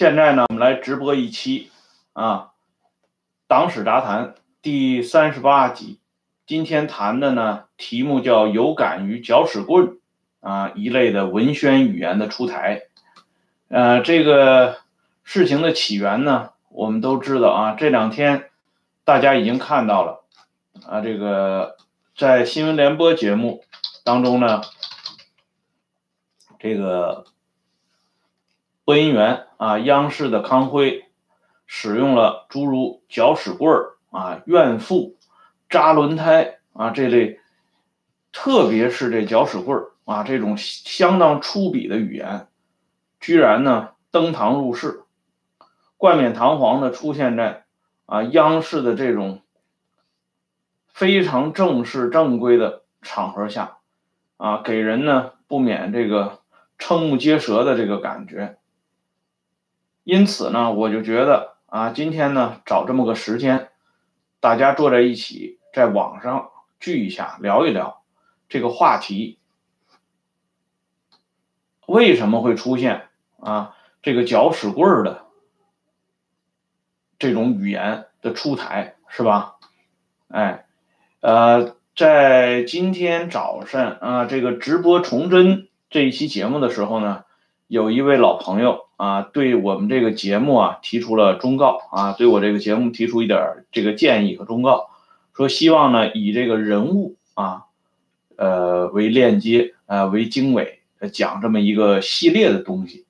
现在呢，我们来直播一期啊，党史杂谈第三十八集。今天谈的呢，题目叫“有感于搅屎棍”啊一类的文宣语言的出台。呃，这个事情的起源呢，我们都知道啊。这两天大家已经看到了啊，这个在新闻联播节目当中呢，这个。播音员啊，央视的康辉使用了诸如搅屎棍儿啊、怨妇、扎轮胎啊这类，特别是这搅屎棍儿啊这种相当粗鄙的语言，居然呢登堂入室，冠冕堂皇的出现在啊央视的这种非常正式正规的场合下，啊给人呢不免这个瞠目结舌的这个感觉。因此呢，我就觉得啊，今天呢找这么个时间，大家坐在一起，在网上聚一下，聊一聊这个话题，为什么会出现啊这个搅屎棍儿的这种语言的出台，是吧？哎，呃，在今天早上啊，这个直播崇祯这一期节目的时候呢，有一位老朋友。啊，对我们这个节目啊提出了忠告啊，对我这个节目提出一点这个建议和忠告，说希望呢以这个人物啊，呃为链接啊为经纬讲这么一个系列的东西，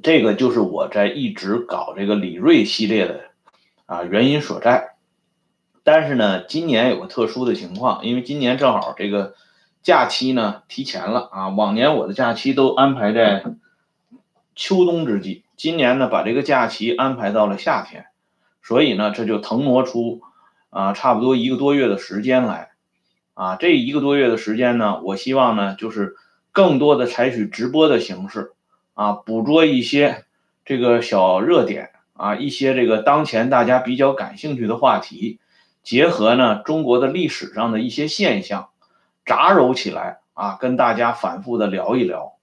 这个就是我在一直搞这个李瑞系列的啊原因所在。但是呢，今年有个特殊的情况，因为今年正好这个。假期呢提前了啊，往年我的假期都安排在秋冬之际，今年呢把这个假期安排到了夏天，所以呢这就腾挪出啊差不多一个多月的时间来啊，这一个多月的时间呢，我希望呢就是更多的采取直播的形式啊，捕捉一些这个小热点啊，一些这个当前大家比较感兴趣的话题，结合呢中国的历史上的一些现象。杂糅起来啊，跟大家反复的聊一聊，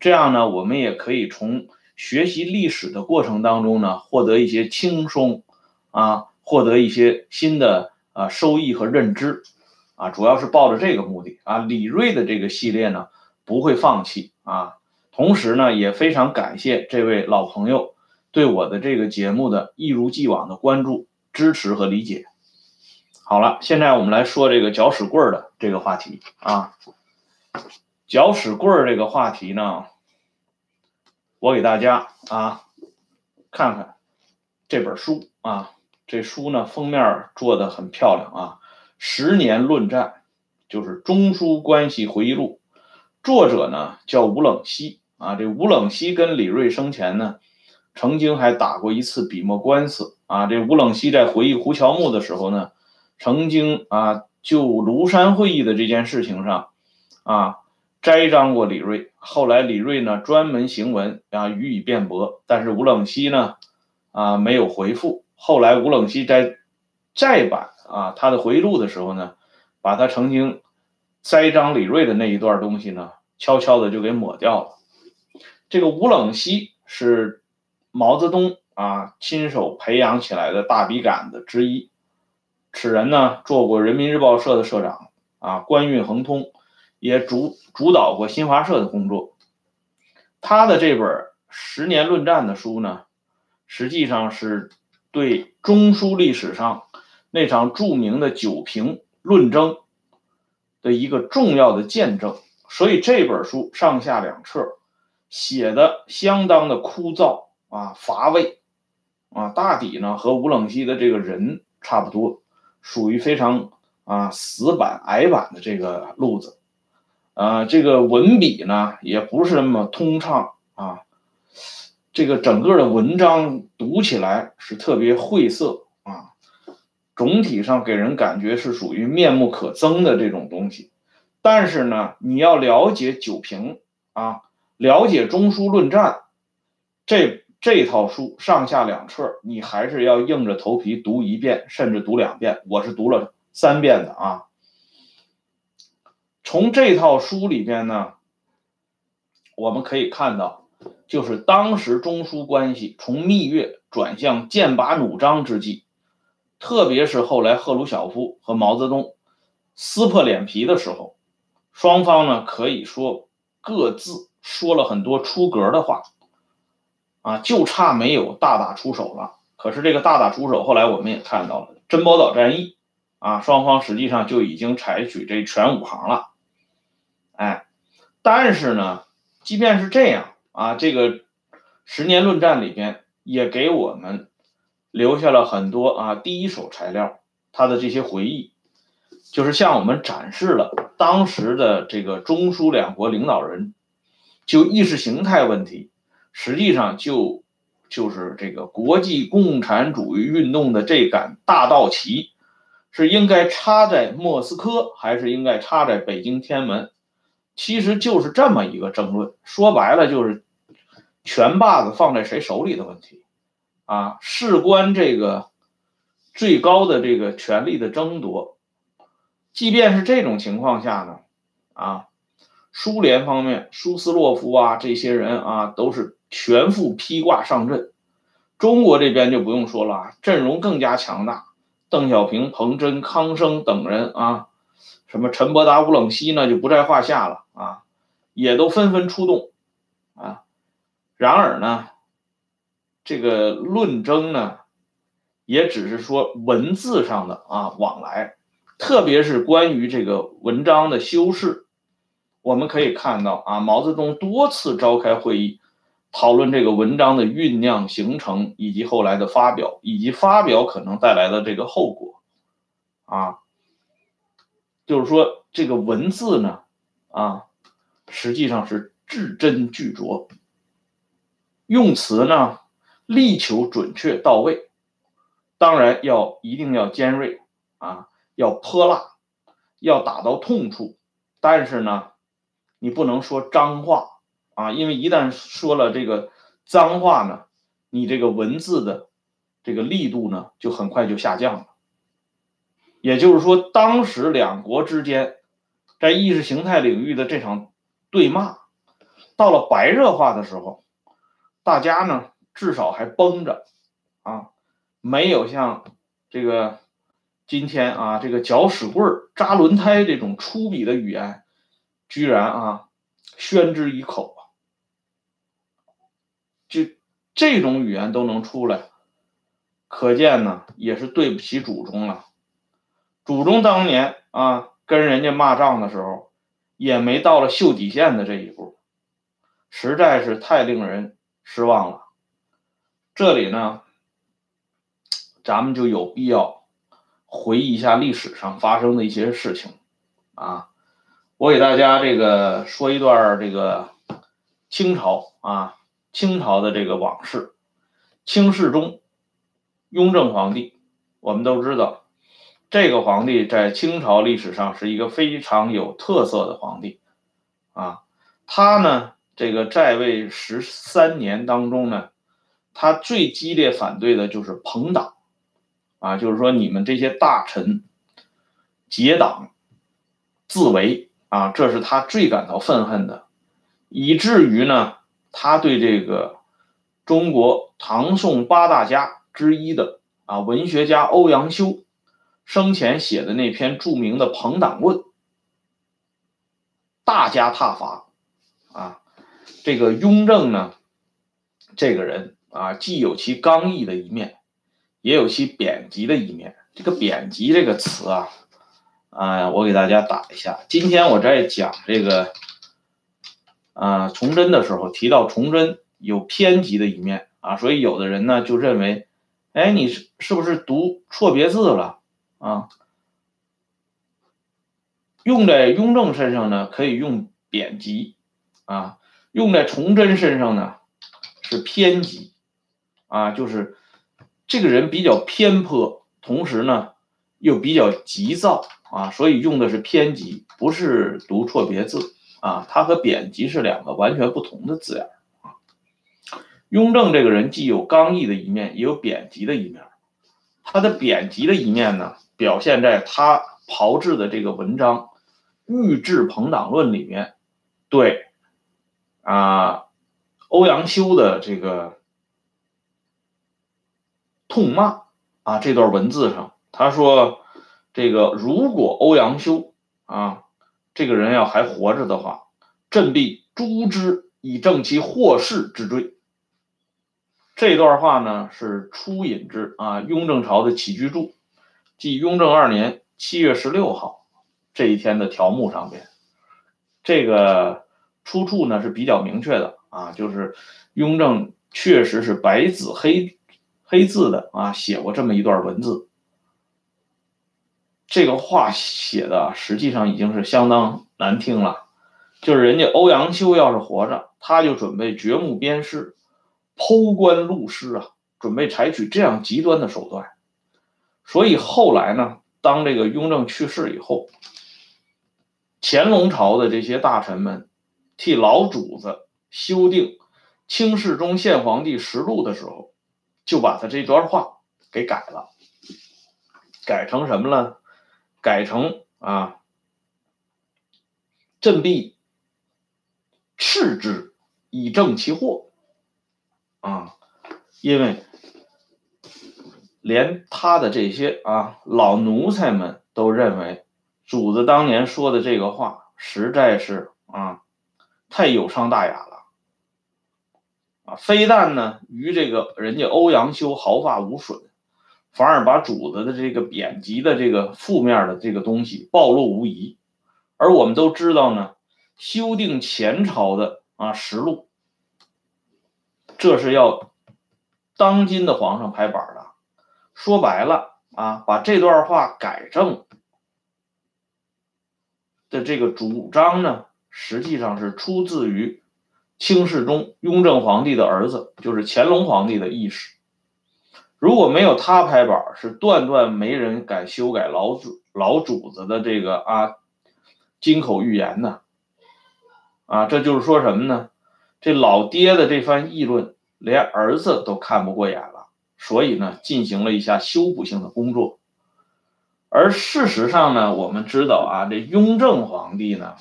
这样呢，我们也可以从学习历史的过程当中呢，获得一些轻松啊，获得一些新的啊收益和认知啊，主要是抱着这个目的啊。李锐的这个系列呢，不会放弃啊。同时呢，也非常感谢这位老朋友对我的这个节目的一如既往的关注、支持和理解。好了，现在我们来说这个搅屎棍儿的这个话题啊。搅屎棍儿这个话题呢，我给大家啊看看这本书啊。这书呢封面做的很漂亮啊，《十年论战》就是中苏关系回忆录，作者呢叫吴冷西啊。这吴冷西跟李瑞生前呢曾经还打过一次笔墨官司啊。这吴冷西在回忆胡乔木的时候呢。曾经啊，就庐山会议的这件事情上，啊，栽赃过李锐。后来李锐呢，专门行文啊予以辩驳，但是吴冷西呢，啊没有回复。后来吴冷西在再版啊他的回忆录的时候呢，把他曾经栽赃李锐的那一段东西呢，悄悄的就给抹掉了。这个吴冷西是毛泽东啊亲手培养起来的大笔杆子之一。此人呢，做过人民日报社的社长啊，官运亨通，也主主导过新华社的工作。他的这本《十年论战》的书呢，实际上是对中苏历史上那场著名的九平论争的一个重要的见证。所以这本书上下两册写的相当的枯燥啊乏味啊，大抵呢和吴冷西的这个人差不多。属于非常啊死板矮板的这个路子，啊，这个文笔呢也不是那么通畅啊，这个整个的文章读起来是特别晦涩啊，总体上给人感觉是属于面目可憎的这种东西。但是呢，你要了解九评啊，了解中枢论战，这。这套书上下两册，你还是要硬着头皮读一遍，甚至读两遍。我是读了三遍的啊。从这套书里边呢，我们可以看到，就是当时中苏关系从蜜月转向剑拔弩张之际，特别是后来赫鲁晓夫和毛泽东撕破脸皮的时候，双方呢可以说各自说了很多出格的话，啊，就差没有大打出手了。可是这个大打出手，后来我们也看到了珍宝岛战役，啊，双方实际上就已经采取这全武行了，哎，但是呢，即便是这样。啊，这个十年论战里边也给我们留下了很多啊第一手材料，他的这些回忆，就是向我们展示了当时的这个中苏两国领导人就意识形态问题，实际上就就是这个国际共产主义运动的这杆大道旗是应该插在莫斯科还是应该插在北京天安门。其实就是这么一个争论，说白了就是权把子放在谁手里的问题啊，事关这个最高的这个权力的争夺。即便是这种情况下呢，啊，苏联方面舒斯洛夫啊这些人啊都是全副披挂上阵，中国这边就不用说了啊，阵容更加强大，邓小平、彭真、康生等人啊。什么陈伯达、吴冷西呢，就不在话下了啊，也都纷纷出动啊。然而呢，这个论争呢，也只是说文字上的啊往来，特别是关于这个文章的修饰，我们可以看到啊，毛泽东多次召开会议，讨论这个文章的酝酿、形成以及后来的发表，以及发表可能带来的这个后果啊。就是说，这个文字呢，啊，实际上是字斟句酌，用词呢力求准确到位，当然要一定要尖锐啊，要泼辣，要打到痛处。但是呢，你不能说脏话啊，因为一旦说了这个脏话呢，你这个文字的这个力度呢，就很快就下降了。也就是说，当时两国之间在意识形态领域的这场对骂，到了白热化的时候，大家呢至少还绷着啊，没有像这个今天啊这个搅屎棍扎轮胎这种粗鄙的语言，居然啊宣之以口，这种语言都能出来，可见呢也是对不起祖宗了。祖宗当年啊，跟人家骂仗的时候，也没到了秀底线的这一步，实在是太令人失望了。这里呢，咱们就有必要回忆一下历史上发生的一些事情啊。我给大家这个说一段这个清朝啊，清朝的这个往事。清世宗雍正皇帝，我们都知道。这个皇帝在清朝历史上是一个非常有特色的皇帝，啊，他呢，这个在位十三年当中呢，他最激烈反对的就是朋党，啊，就是说你们这些大臣结党自为，啊，这是他最感到愤恨的，以至于呢，他对这个中国唐宋八大家之一的啊文学家欧阳修。生前写的那篇著名的《朋党论》，大加挞伐啊！这个雍正呢，这个人啊，既有其刚毅的一面，也有其贬极的一面。这个贬极这个词啊，啊，我给大家打一下。今天我在讲这个啊崇祯的时候，提到崇祯有偏激的一面啊，所以有的人呢就认为，哎，你是是不是读错别字了？啊，用在雍正身上呢，可以用贬极；啊，用在崇祯身上呢，是偏激。啊，就是这个人比较偏颇，同时呢又比较急躁啊，所以用的是偏激，不是读错别字啊。它和贬籍是两个完全不同的字眼啊。雍正这个人既有刚毅的一面，也有贬极的一面。他的贬极的一面呢？表现在他炮制的这个文章《御制朋党论》里面，对啊，欧阳修的这个痛骂啊，这段文字上他说，这个如果欧阳修啊这个人要还活着的话，朕必诛之以正其祸事之罪。这段话呢是出引之啊雍正朝的起居注，即雍正二年七月十六号这一天的条目上边。这个出处呢是比较明确的啊，就是雍正确实是白纸黑黑字的啊写过这么一段文字。这个话写的实际上已经是相当难听了，就是人家欧阳修要是活着，他就准备掘墓鞭尸。剖棺录尸啊，准备采取这样极端的手段，所以后来呢，当这个雍正去世以后，乾隆朝的这些大臣们替老主子修订《清世宗宪皇帝实录》的时候，就把他这段话给改了，改成什么呢？改成啊，振臂斥之以正其祸。啊，因为连他的这些啊老奴才们都认为，主子当年说的这个话实在是啊太有伤大雅了啊！非但呢与这个人家欧阳修毫发无损，反而把主子的这个贬级的这个负面的这个东西暴露无遗。而我们都知道呢，修订前朝的啊实录。这是要当今的皇上拍板的，说白了啊，把这段话改正的这个主张呢，实际上是出自于清世宗雍正皇帝的儿子，就是乾隆皇帝的意识。如果没有他拍板，是断断没人敢修改老主老主子的这个啊金口玉言的啊，这就是说什么呢？这老爹的这番议论，连儿子都看不过眼了，所以呢，进行了一下修补性的工作。而事实上呢，我们知道啊，这雍正皇帝呢，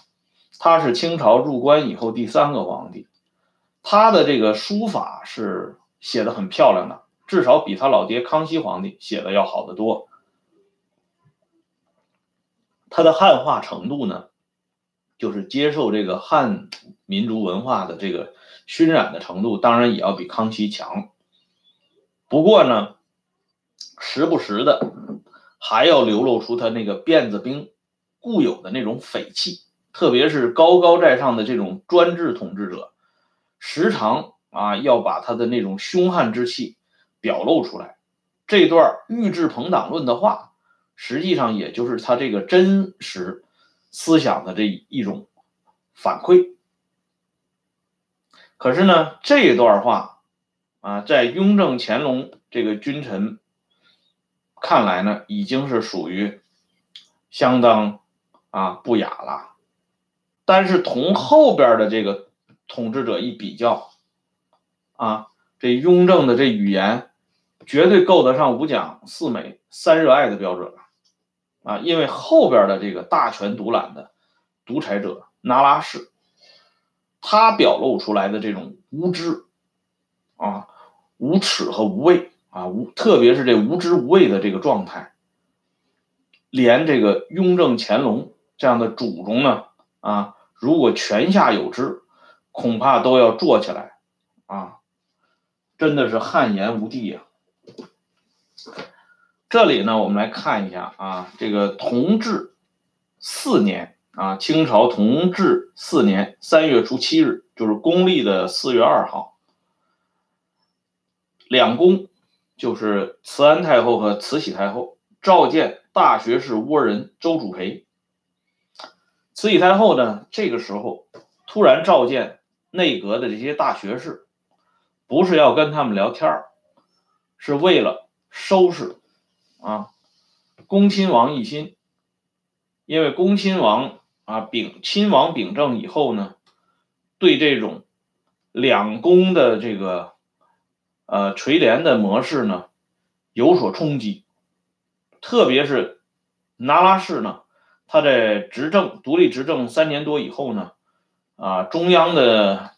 他是清朝入关以后第三个皇帝，他的这个书法是写的很漂亮的，至少比他老爹康熙皇帝写的要好得多。他的汉化程度呢？就是接受这个汉民族文化的这个熏染的程度，当然也要比康熙强。不过呢，时不时的还要流露出他那个辫子兵固有的那种匪气，特别是高高在上的这种专制统治者，时常啊要把他的那种凶悍之气表露出来。这段御制朋党论的话，实际上也就是他这个真实。思想的这一种反馈，可是呢，这段话啊，在雍正、乾隆这个君臣看来呢，已经是属于相当啊不雅了。但是同后边的这个统治者一比较，啊，这雍正的这语言绝对够得上五讲四美三热爱的标准了。啊，因为后边的这个大权独揽的独裁者那拉氏，他表露出来的这种无知啊、无耻和无畏啊，无特别是这无知无畏的这个状态，连这个雍正、乾隆这样的主宗呢啊，如果泉下有知，恐怕都要坐起来啊，真的是汗颜无地呀。这里呢，我们来看一下啊，这个同治四年啊，清朝同治四年三月初七日，就是公历的四月二号，两宫就是慈安太后和慈禧太后召见大学士倭人周主培。慈禧太后呢，这个时候突然召见内阁的这些大学士，不是要跟他们聊天是为了收拾。啊，恭亲王奕欣，因为恭亲王啊秉亲王秉政以后呢，对这种两宫的这个呃垂帘的模式呢有所冲击，特别是那拉氏呢，他在执政独立执政三年多以后呢，啊中央的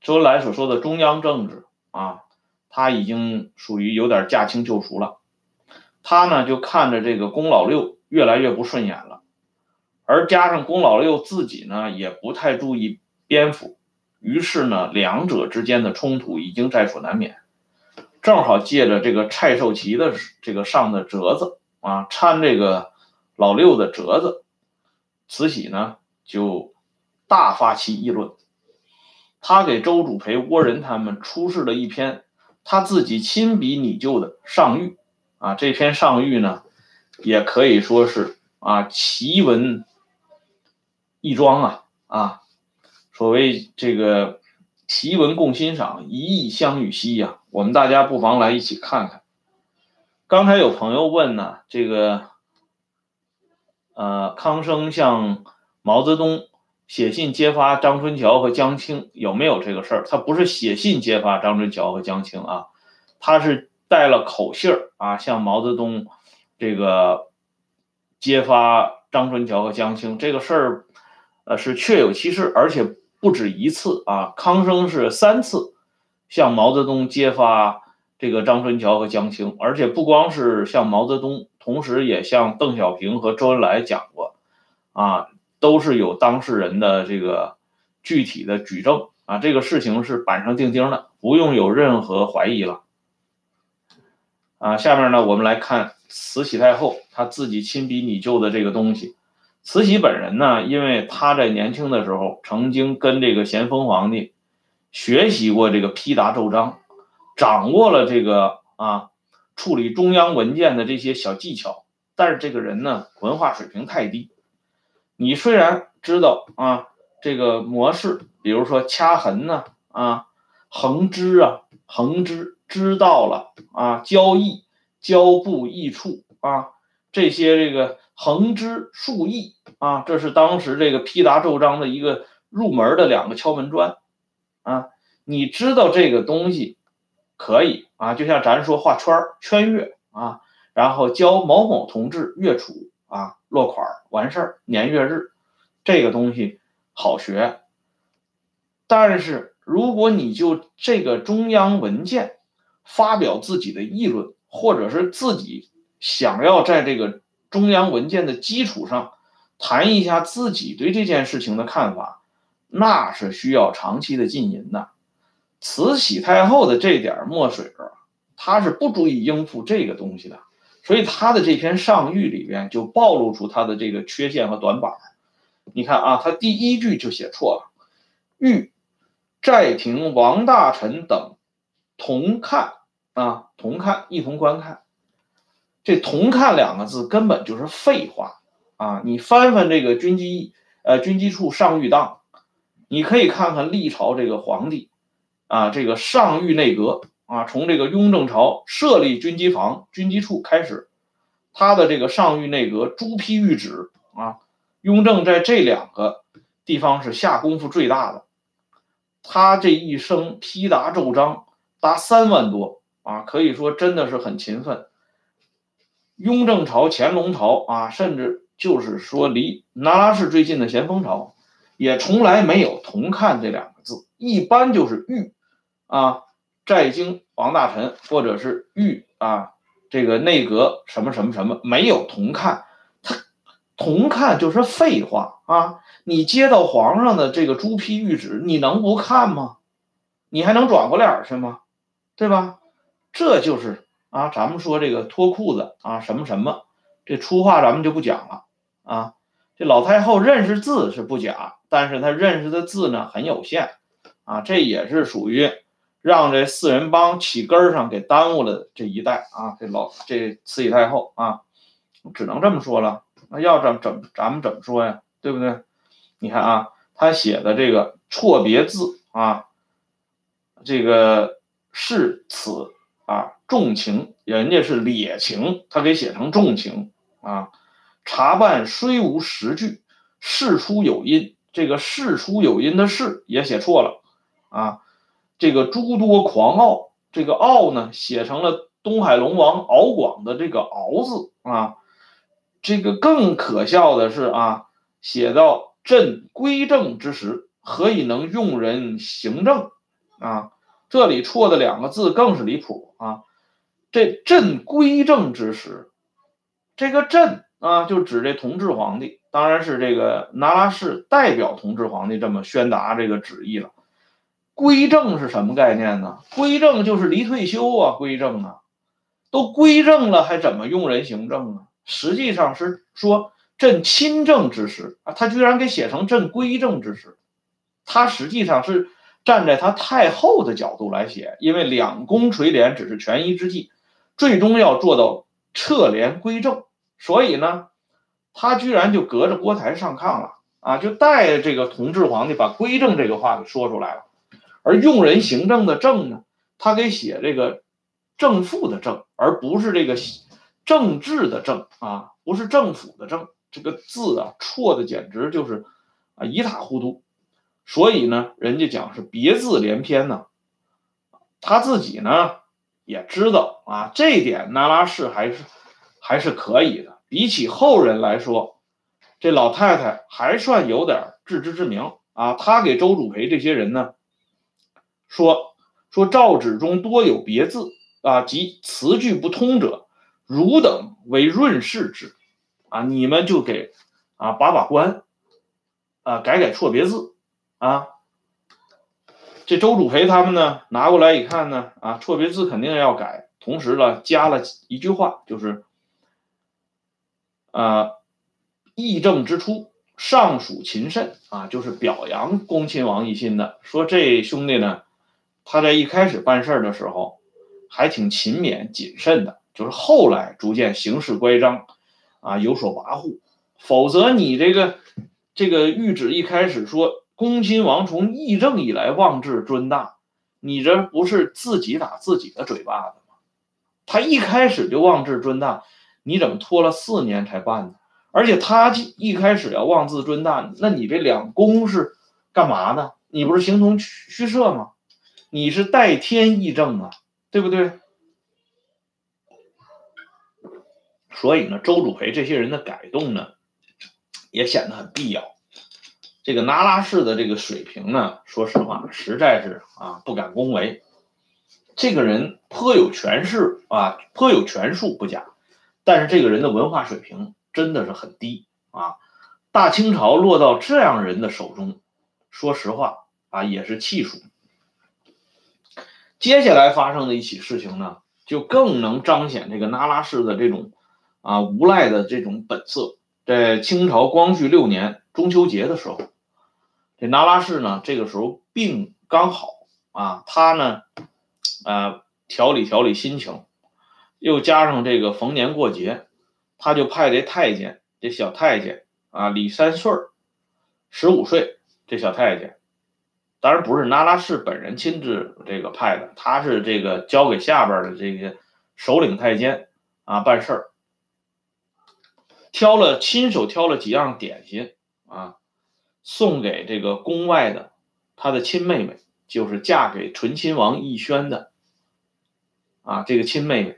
周恩来所说的中央政治啊，他已经属于有点驾轻就熟了。他呢就看着这个龚老六越来越不顺眼了，而加上龚老六自己呢也不太注意边幅，于是呢两者之间的冲突已经在所难免。正好借着这个蔡寿祺的这个上的折子啊，掺这个老六的折子，慈禧呢就大发其议论。他给周主培、倭人他们出示了一篇他自己亲笔拟就的上谕啊，这篇上谕呢，也可以说是啊奇文异装啊啊，所谓这个奇文共欣赏，一意相与兮呀。我们大家不妨来一起看看。刚才有朋友问呢，这个呃，康生向毛泽东写信揭发张春桥和江青有没有这个事儿？他不是写信揭发张春桥和江青啊，他是带了口信儿啊，向毛泽东这个揭发张春桥和江青这个事儿，呃，是确有其事，而且不止一次啊。康生是三次。向毛泽东揭发这个张春桥和江青，而且不光是向毛泽东，同时也向邓小平和周恩来讲过，啊，都是有当事人的这个具体的举证啊，这个事情是板上钉钉的，不用有任何怀疑了。啊，下面呢，我们来看慈禧太后她自己亲笔拟就的这个东西。慈禧本人呢，因为她在年轻的时候曾经跟这个咸丰皇帝。学习过这个批答奏章，掌握了这个啊处理中央文件的这些小技巧，但是这个人呢文化水平太低。你虽然知道啊这个模式，比如说掐痕呢啊横支啊横支知道了啊交易交布易处啊这些这个横支竖易啊，这是当时这个批答奏章的一个入门的两个敲门砖。啊，你知道这个东西可以啊，就像咱说画圈圈月啊，然后交某某同志月储啊落款完事儿年月日，这个东西好学。但是如果你就这个中央文件发表自己的议论，或者是自己想要在这个中央文件的基础上谈一下自己对这件事情的看法。那是需要长期的浸淫的。慈禧太后的这点墨水啊，她是不足以应付这个东西的，所以她的这篇上谕里边就暴露出她的这个缺陷和短板。你看啊，她第一句就写错了，“谕在庭王大臣等同看啊，同看一同观看。”这“同看”两个字根本就是废话啊！你翻翻这个军机呃军机处上谕档。你可以看看历朝这个皇帝，啊，这个上谕内阁啊，从这个雍正朝设立军机房、军机处开始，他的这个上谕内阁朱批谕旨啊，雍正在这两个地方是下功夫最大的，他这一生批答奏章达三万多啊，可以说真的是很勤奋。雍正朝、乾隆朝啊，甚至就是说离那拉氏最近的咸丰朝。也从来没有“同看”这两个字，一般就是“御”啊，在京王大臣，或者是“御”啊，这个内阁什么什么什么，没有“同看”。他“同看”就是废话啊！你接到皇上的这个朱批谕旨，你能不看吗？你还能转过脸去吗？对吧？这就是啊，咱们说这个脱裤子啊，什么什么，这粗话咱们就不讲了啊。这老太后认识字是不假。但是她认识的字呢很有限，啊，这也是属于让这四人帮起根上给耽误了这一代啊，这老这慈禧太后啊，只能这么说了。那要怎怎咱们怎么说呀？对不对？你看啊，他写的这个错别字啊，这个是此啊重情，人家是烈情，他给写成重情啊。查办虽无实据，事出有因。这个事出有因的事也写错了，啊，这个诸多狂傲，这个傲呢写成了东海龙王敖广的这个敖字啊，这个更可笑的是啊，写到朕归政之时，何以能用人行政啊。这里错的两个字更是离谱啊！这朕归政之时，这个朕啊，就指这同治皇帝，当然是这个那拉氏代表同治皇帝这么宣达这个旨意了。归政是什么概念呢？归政就是离退休啊，归政啊，都归政了，还怎么用人行政呢？实际上是说朕亲政之时啊，他居然给写成朕归政之时，他实际上是。站在他太后的角度来写，因为两宫垂帘只是权宜之计，最终要做到撤帘归政，所以呢，他居然就隔着锅台上炕了啊，就带着这个同治皇帝把归政这个话给说出来了，而用人行政的政呢，他给写这个正副的正，而不是这个政治的政啊，不是政府的政，这个字啊错的简直就是啊一塌糊涂。所以呢，人家讲是别字连篇呢，他自己呢也知道啊，这点那拉氏还是还是可以的。比起后人来说，这老太太还算有点自知之明啊。他给周主培这些人呢说说诏旨中多有别字啊，及词句不通者，汝等为润饰之啊，你们就给啊把把关啊，改改错别字。啊，这周主培他们呢，拿过来一看呢，啊，错别字肯定要改，同时呢，加了一句话，就是，啊，议政之初，尚属勤慎啊，就是表扬恭亲王奕欣的，说这兄弟呢，他在一开始办事的时候还挺勤勉谨慎的，就是后来逐渐行事乖张，啊，有所跋扈，否则你这个这个谕旨一开始说。恭亲王从议政以来妄自尊大，你这不是自己打自己的嘴巴子吗？他一开始就妄自尊大，你怎么拖了四年才办呢？而且他一开始要妄自尊大，那你这两宫是干嘛呢？你不是形同虚设吗？你是代天议政啊，对不对？所以呢，周主培这些人的改动呢，也显得很必要。这个那拉氏的这个水平呢，说实话，实在是啊不敢恭维。这个人颇有权势啊，颇有权术不假，但是这个人的文化水平真的是很低啊。大清朝落到这样人的手中，说实话啊也是气数。接下来发生的一起事情呢，就更能彰显这个那拉氏的这种啊无赖的这种本色。在清朝光绪六年中秋节的时候。这那拉氏呢，这个时候病刚好啊，他呢，呃，调理调理心情，又加上这个逢年过节，他就派这太监，这小太监啊，李三岁儿，十五岁，这小太监，当然不是那拉氏本人亲自这个派的，他是这个交给下边的这个首领太监啊办事儿，挑了亲手挑了几样点心啊。送给这个宫外的他的亲妹妹，就是嫁给醇亲王奕轩的啊，这个亲妹妹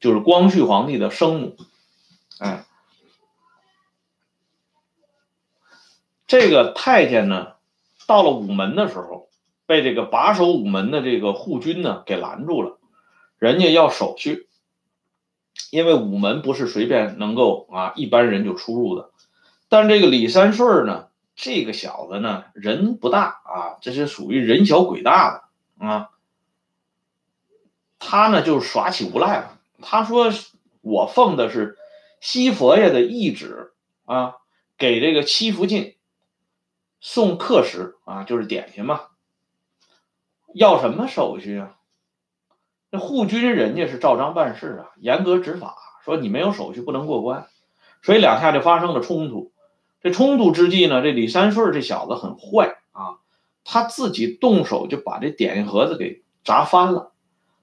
就是光绪皇帝的生母。哎，这个太监呢，到了午门的时候，被这个把守午门的这个护军呢给拦住了，人家要手续，因为午门不是随便能够啊一般人就出入的，但这个李三顺呢。这个小子呢，人不大啊，这是属于人小鬼大的啊。他呢，就是耍起无赖了。他说：“我奉的是西佛爷的懿旨啊，给这个七福晋送客食啊，就是点心嘛。要什么手续啊？那护军人家是照章办事啊，严格执法，说你没有手续不能过关，所以两下就发生了冲突。”这冲突之际呢，这李三顺这小子很坏啊，他自己动手就把这点心盒子给砸翻了，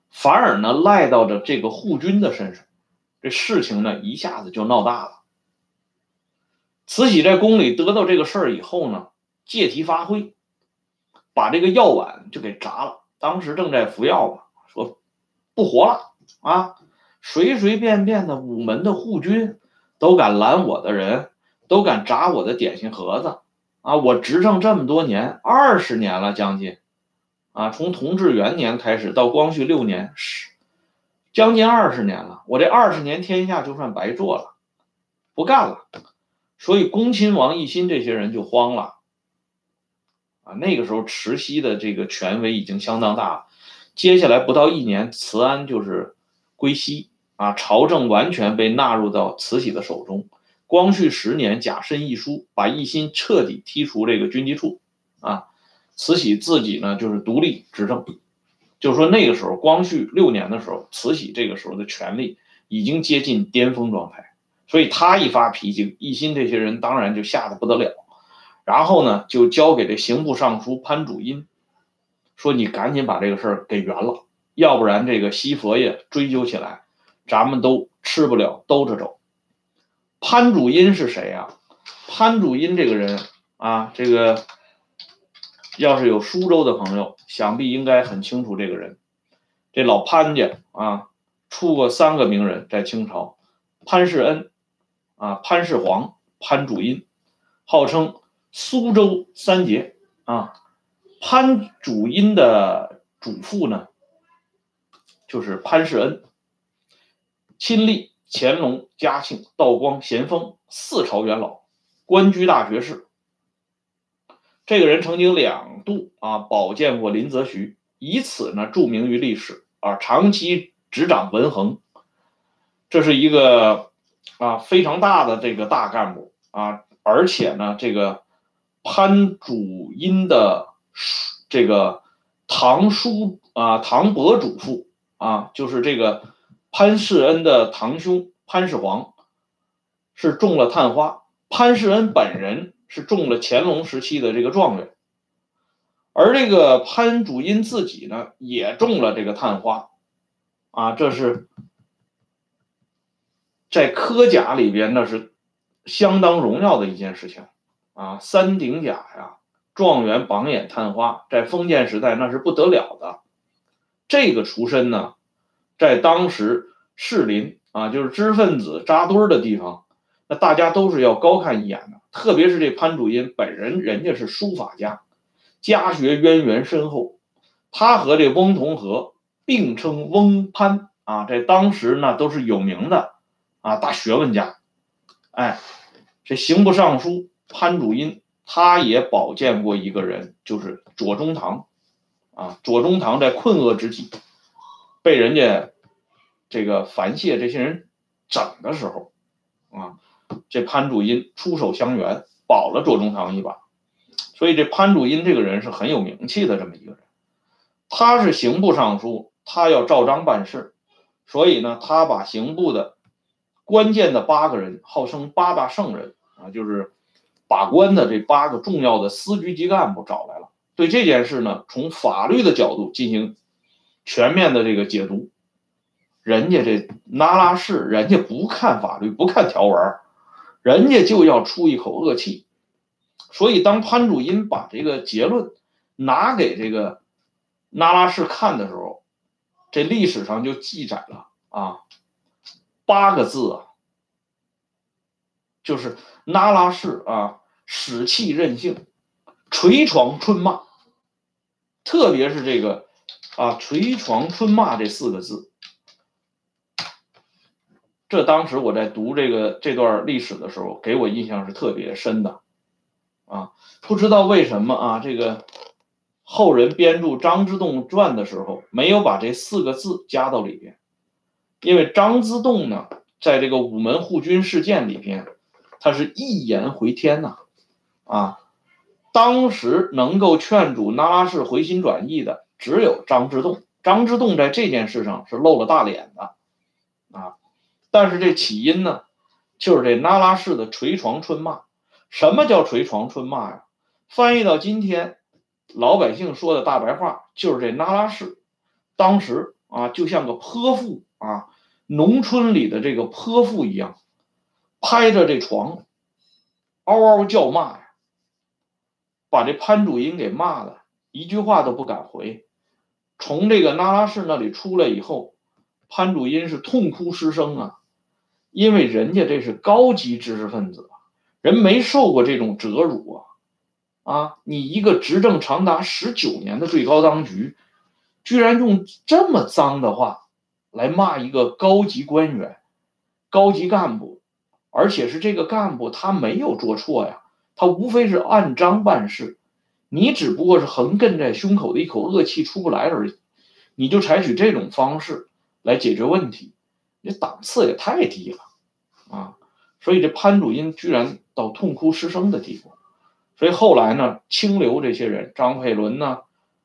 反而呢赖到了这个护军的身上，这事情呢一下子就闹大了。慈禧在宫里得到这个事儿以后呢，借题发挥，把这个药碗就给砸了。当时正在服药嘛，说不活了啊，随随便便的午门的护军都敢拦我的人。都敢砸我的点心盒子啊！我执政这么多年，二十年了将近，啊，从同治元年开始到光绪六年，是将近二十年了。我这二十年天下就算白做了，不干了。所以恭亲王奕欣这些人就慌了。啊，那个时候慈禧的这个权威已经相当大了。接下来不到一年，慈安就是归西啊，朝政完全被纳入到慈禧的手中。光绪十年，甲申一书把奕欣彻底踢出这个军机处啊，慈禧自己呢就是独立执政。就是说那个时候，光绪六年的时候，慈禧这个时候的权力已经接近巅峰状态，所以他一发脾气，奕欣这些人当然就吓得不得了。然后呢，就交给这刑部尚书潘主荫，说你赶紧把这个事儿给圆了，要不然这个西佛爷追究起来，咱们都吃不了兜着走。潘主因是谁呀？潘主因这个人啊，这个要是有苏州的朋友，想必应该很清楚这个人。这老潘家啊，出过三个名人，在清朝：潘世恩啊，潘世煌，潘主因，号称。苏州三杰啊，潘主因的祖父呢，就是潘世恩，亲历乾隆、嘉庆、道光、咸丰四朝元老，官居大学士。这个人曾经两度啊保荐过林则徐，以此呢著名于历史啊，长期执掌文衡，这是一个啊非常大的这个大干部啊，而且呢这个。潘主荫的这个堂叔啊，堂伯祖父啊，就是这个潘世恩的堂兄潘世煌，是中了探花。潘世恩本人是中了乾隆时期的这个状元，而这个潘主因自己呢，也中了这个探花，啊，这是在科甲里边那是相当荣耀的一件事情。啊，三顶甲呀，状元、榜眼、探花，在封建时代那是不得了的。这个出身呢，在当时士林啊，就是知识分子扎堆的地方，那大家都是要高看一眼的。特别是这潘主荫本人，人家是书法家，家学渊源深厚。他和这翁同龢并称翁潘啊，在当时那都是有名的啊大学问家。哎，这刑部尚书。潘主荫，他也保荐过一个人，就是左宗棠，啊，左宗棠在困厄之际，被人家这个樊谢这些人整的时候，啊，这潘主荫出手相援，保了左宗棠一把，所以这潘主荫这个人是很有名气的这么一个人，他是刑部尚书，他要照章办事，所以呢，他把刑部的关键的八个人，号称八大圣人啊，就是。把关的这八个重要的司局级干部找来了，对这件事呢，从法律的角度进行全面的这个解读。人家这那拉氏，人家不看法律，不看条文，人家就要出一口恶气。所以，当潘主荫把这个结论拿给这个那拉氏看的时候，这历史上就记载了啊，八个字啊，就是那拉氏啊。使气任性，捶床春骂，特别是这个啊“捶床春骂”这四个字，这当时我在读这个这段历史的时候，给我印象是特别深的啊。不知道为什么啊，这个后人编著张之洞传的时候，没有把这四个字加到里边，因为张之洞呢，在这个午门护军事件里边，他是一言回天呐。啊，当时能够劝阻那拉氏回心转意的只有张之洞。张之洞在这件事上是露了大脸的，但是这起因呢，就是这那拉氏的捶床春骂。什么叫捶床春骂呀？翻译到今天老百姓说的大白话，就是这那拉氏当时啊，就像个泼妇啊，农村里的这个泼妇一样，拍着这床，嗷嗷叫骂呀。把这潘主荫给骂了，一句话都不敢回。从这个那拉氏那里出来以后，潘主荫是痛哭失声啊，因为人家这是高级知识分子，人没受过这种折辱啊，啊，你一个执政长达十九年的最高当局，居然用这么脏的话来骂一个高级官员、高级干部，而且是这个干部他没有做错呀，他无非是按章办事，你只不过是横亘在胸口的一口恶气出不来而已，你就采取这种方式来解决问题，这档次也太低了啊！所以这潘祖荫居然到痛哭失声的地步。所以后来呢，清流这些人，张佩伦呐，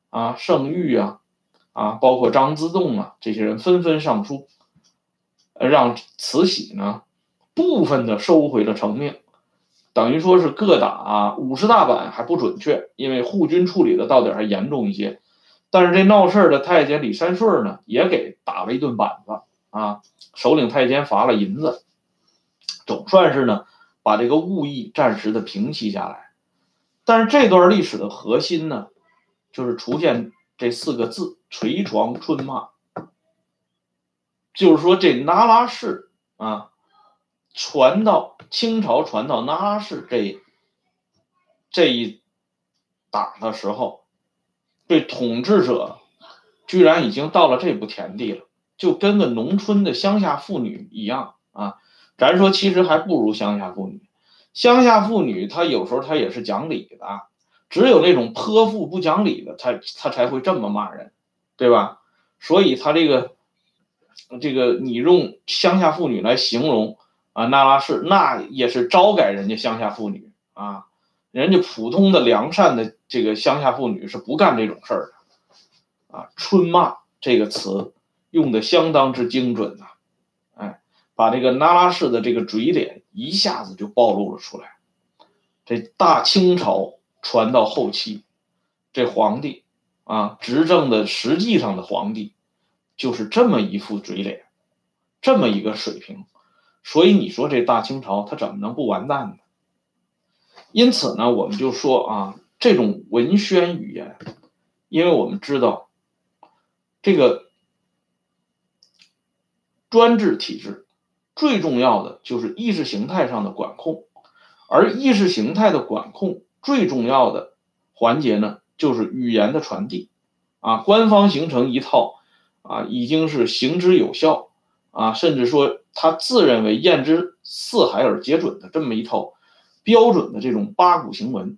啊，盛玉啊，啊，包括张之洞啊，这些人纷纷上书，让慈禧呢部分的收回了成命，等于说是各打五十大板还不准确，因为护军处理的到底还严重一些。但是这闹事的太监李三顺呢，也给打了一顿板子啊，首领太监罚了银子，总算是呢把这个物意暂时的平息下来。但是这段历史的核心呢，就是出现这四个字“垂床春骂”，就是说这那拉氏啊，传到清朝，传到那拉氏这这一党的时候，这统治者居然已经到了这步田地了，就跟个农村的乡下妇女一样啊！咱说其实还不如乡下妇女。乡下妇女，她有时候她也是讲理的，只有那种泼妇不讲理的，她她才会这么骂人，对吧？所以她这个这个你用乡下妇女来形容啊，那拉氏那也是招改人家乡下妇女啊，人家普通的良善的这个乡下妇女是不干这种事儿的啊。春骂这个词用的相当之精准呐，哎，把这个那拉氏的这个嘴脸。一下子就暴露了出来。这大清朝传到后期，这皇帝啊，执政的实际上的皇帝就是这么一副嘴脸，这么一个水平。所以你说这大清朝他怎么能不完蛋呢？因此呢，我们就说啊，这种文宣语言，因为我们知道这个专制体制。最重要的就是意识形态上的管控，而意识形态的管控最重要的环节呢，就是语言的传递。啊，官方形成一套啊，已经是行之有效啊，甚至说他自认为验之四海而皆准的这么一套标准的这种八股行文，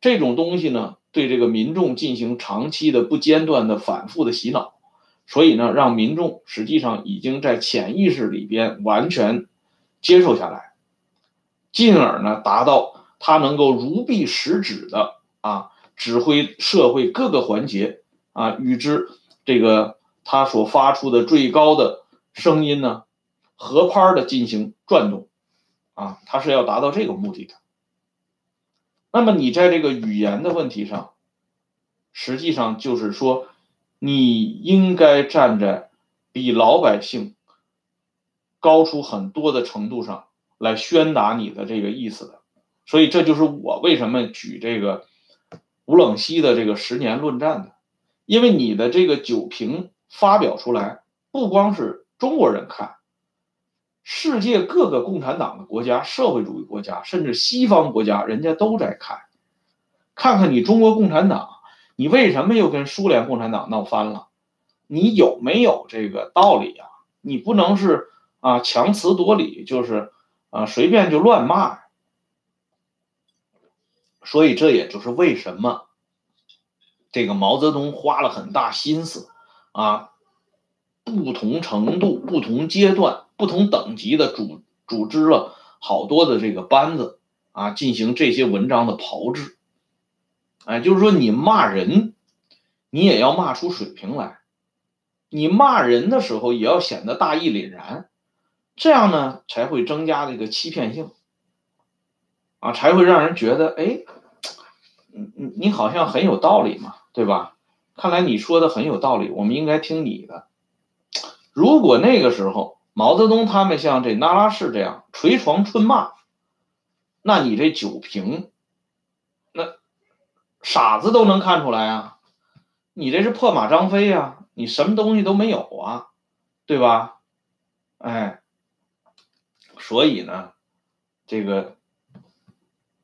这种东西呢，对这个民众进行长期的不间断的反复的洗脑。所以呢，让民众实际上已经在潜意识里边完全接受下来，进而呢，达到他能够如臂使指的啊，指挥社会各个环节啊，与之这个他所发出的最高的声音呢，合拍的进行转动，啊，他是要达到这个目的的。那么你在这个语言的问题上，实际上就是说。你应该站在比老百姓高出很多的程度上来宣达你的这个意思的，所以这就是我为什么举这个吴冷西的这个十年论战的，因为你的这个酒瓶发表出来，不光是中国人看，世界各个共产党的国家、社会主义国家，甚至西方国家，人家都在看，看看你中国共产党。你为什么又跟苏联共产党闹翻了？你有没有这个道理啊？你不能是啊强词夺理，就是啊随便就乱骂。所以这也就是为什么这个毛泽东花了很大心思啊，不同程度、不同阶段、不同等级的组组织了好多的这个班子啊，进行这些文章的炮制。哎，就是说你骂人，你也要骂出水平来。你骂人的时候也要显得大义凛然，这样呢才会增加这个欺骗性，啊，才会让人觉得，哎，你你你好像很有道理嘛，对吧？看来你说的很有道理，我们应该听你的。如果那个时候毛泽东他们像这那拉氏这样捶床春骂，那你这酒瓶。傻子都能看出来啊！你这是破马张飞呀！你什么东西都没有啊，对吧？哎，所以呢，这个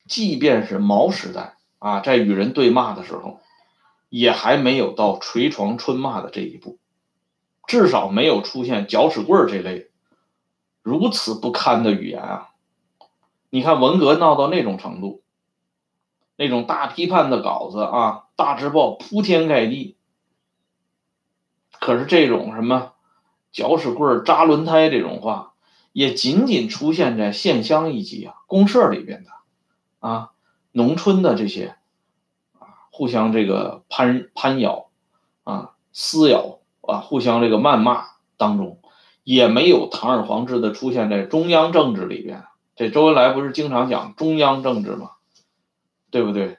即便是毛时代啊，在与人对骂的时候，也还没有到捶床春骂的这一步，至少没有出现搅屎棍这类如此不堪的语言啊！你看文革闹到那种程度，那种大批判的稿子啊，大字报铺天盖地，可是这种什么搅屎棍、扎轮胎这种话，也仅仅出现在县乡一级啊，公社里边的啊。农村的这些啊，互相这个攀攀咬啊，撕咬啊，互相这个谩骂当中，也没有堂而皇之的出现在中央政治里边。这周恩来不是经常讲中央政治吗？对不对？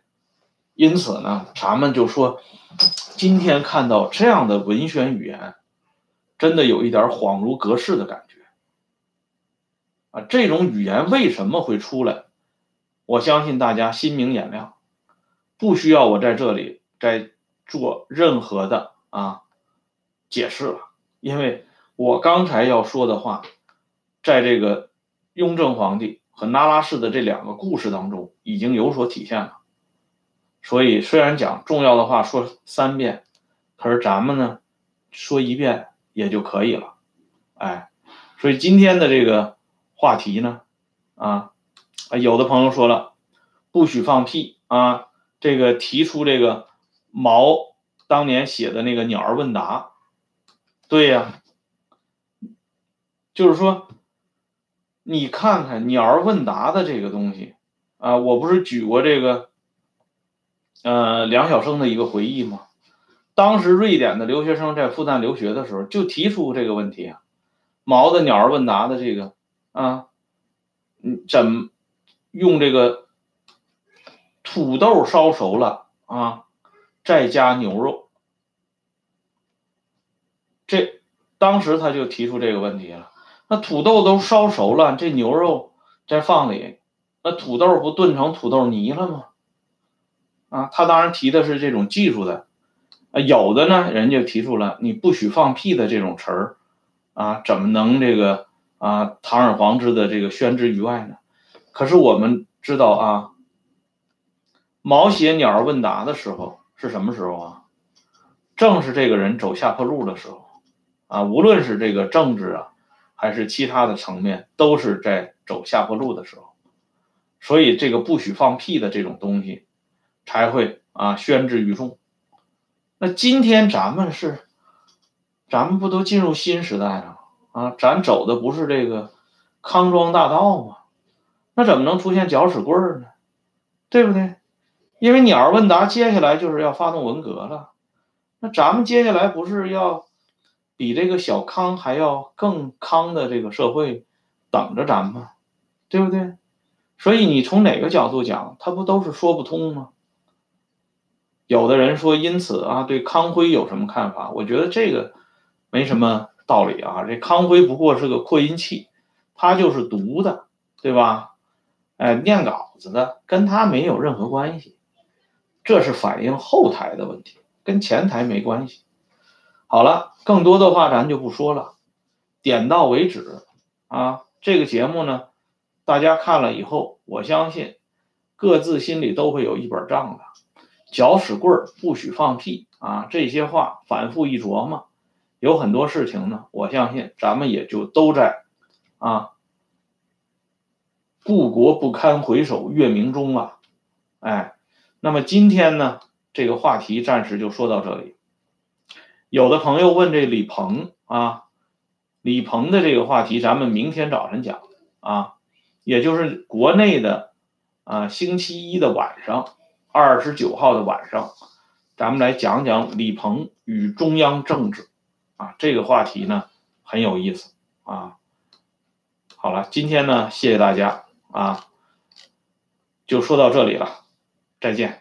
因此呢，咱们就说，今天看到这样的文宣语言，真的有一点恍如隔世的感觉啊！这种语言为什么会出来？我相信大家心明眼亮，不需要我在这里再做任何的啊解释了，因为我刚才要说的话，在这个雍正皇帝和那拉氏的这两个故事当中已经有所体现了。所以虽然讲重要的话说三遍，可是咱们呢说一遍也就可以了。哎，所以今天的这个话题呢，啊。啊，有的朋友说了，不许放屁啊！这个提出这个毛当年写的那个《鸟儿问答》，对呀，就是说，你看看《鸟儿问答》的这个东西啊，我不是举过这个，呃，梁晓声的一个回忆吗？当时瑞典的留学生在复旦留学的时候，就提出这个问题啊，毛的《鸟儿问答》的这个啊，嗯，怎？用这个土豆烧熟了啊，再加牛肉。这当时他就提出这个问题了。那土豆都烧熟了，这牛肉再放里，那土豆不炖成土豆泥了吗？啊，他当然提的是这种技术的。啊，有的呢，人家提出了你不许放屁的这种词儿啊，怎么能这个啊堂而皇之的这个宣之于外呢？可是我们知道啊，毛写鸟问答的时候是什么时候啊？正是这个人走下坡路的时候啊，无论是这个政治啊，还是其他的层面，都是在走下坡路的时候，所以这个不许放屁的这种东西才会啊宣之于众。那今天咱们是，咱们不都进入新时代了啊？咱走的不是这个康庄大道吗？那怎么能出现搅屎棍呢？对不对？因为鸟儿问答接下来就是要发动文革了，那咱们接下来不是要比这个小康还要更康的这个社会等着咱们？对不对？所以你从哪个角度讲，它不都是说不通吗？有的人说，因此啊，对康辉有什么看法？我觉得这个没什么道理啊。这康辉不过是个扩音器，他就是读的，对吧？哎，念稿子的跟他没有任何关系，这是反映后台的问题，跟前台没关系。好了，更多的话咱就不说了，点到为止啊。这个节目呢，大家看了以后，我相信各自心里都会有一本账的。搅屎棍儿不许放屁啊，这些话反复一琢磨，有很多事情呢，我相信咱们也就都在啊。故国不堪回首月明中啊，哎，那么今天呢，这个话题暂时就说到这里。有的朋友问这李鹏啊，李鹏的这个话题，咱们明天早晨讲啊，也就是国内的啊星期一的晚上，二十九号的晚上，咱们来讲讲李鹏与中央政治啊，这个话题呢很有意思啊。好了，今天呢，谢谢大家。啊，就说到这里了，再见。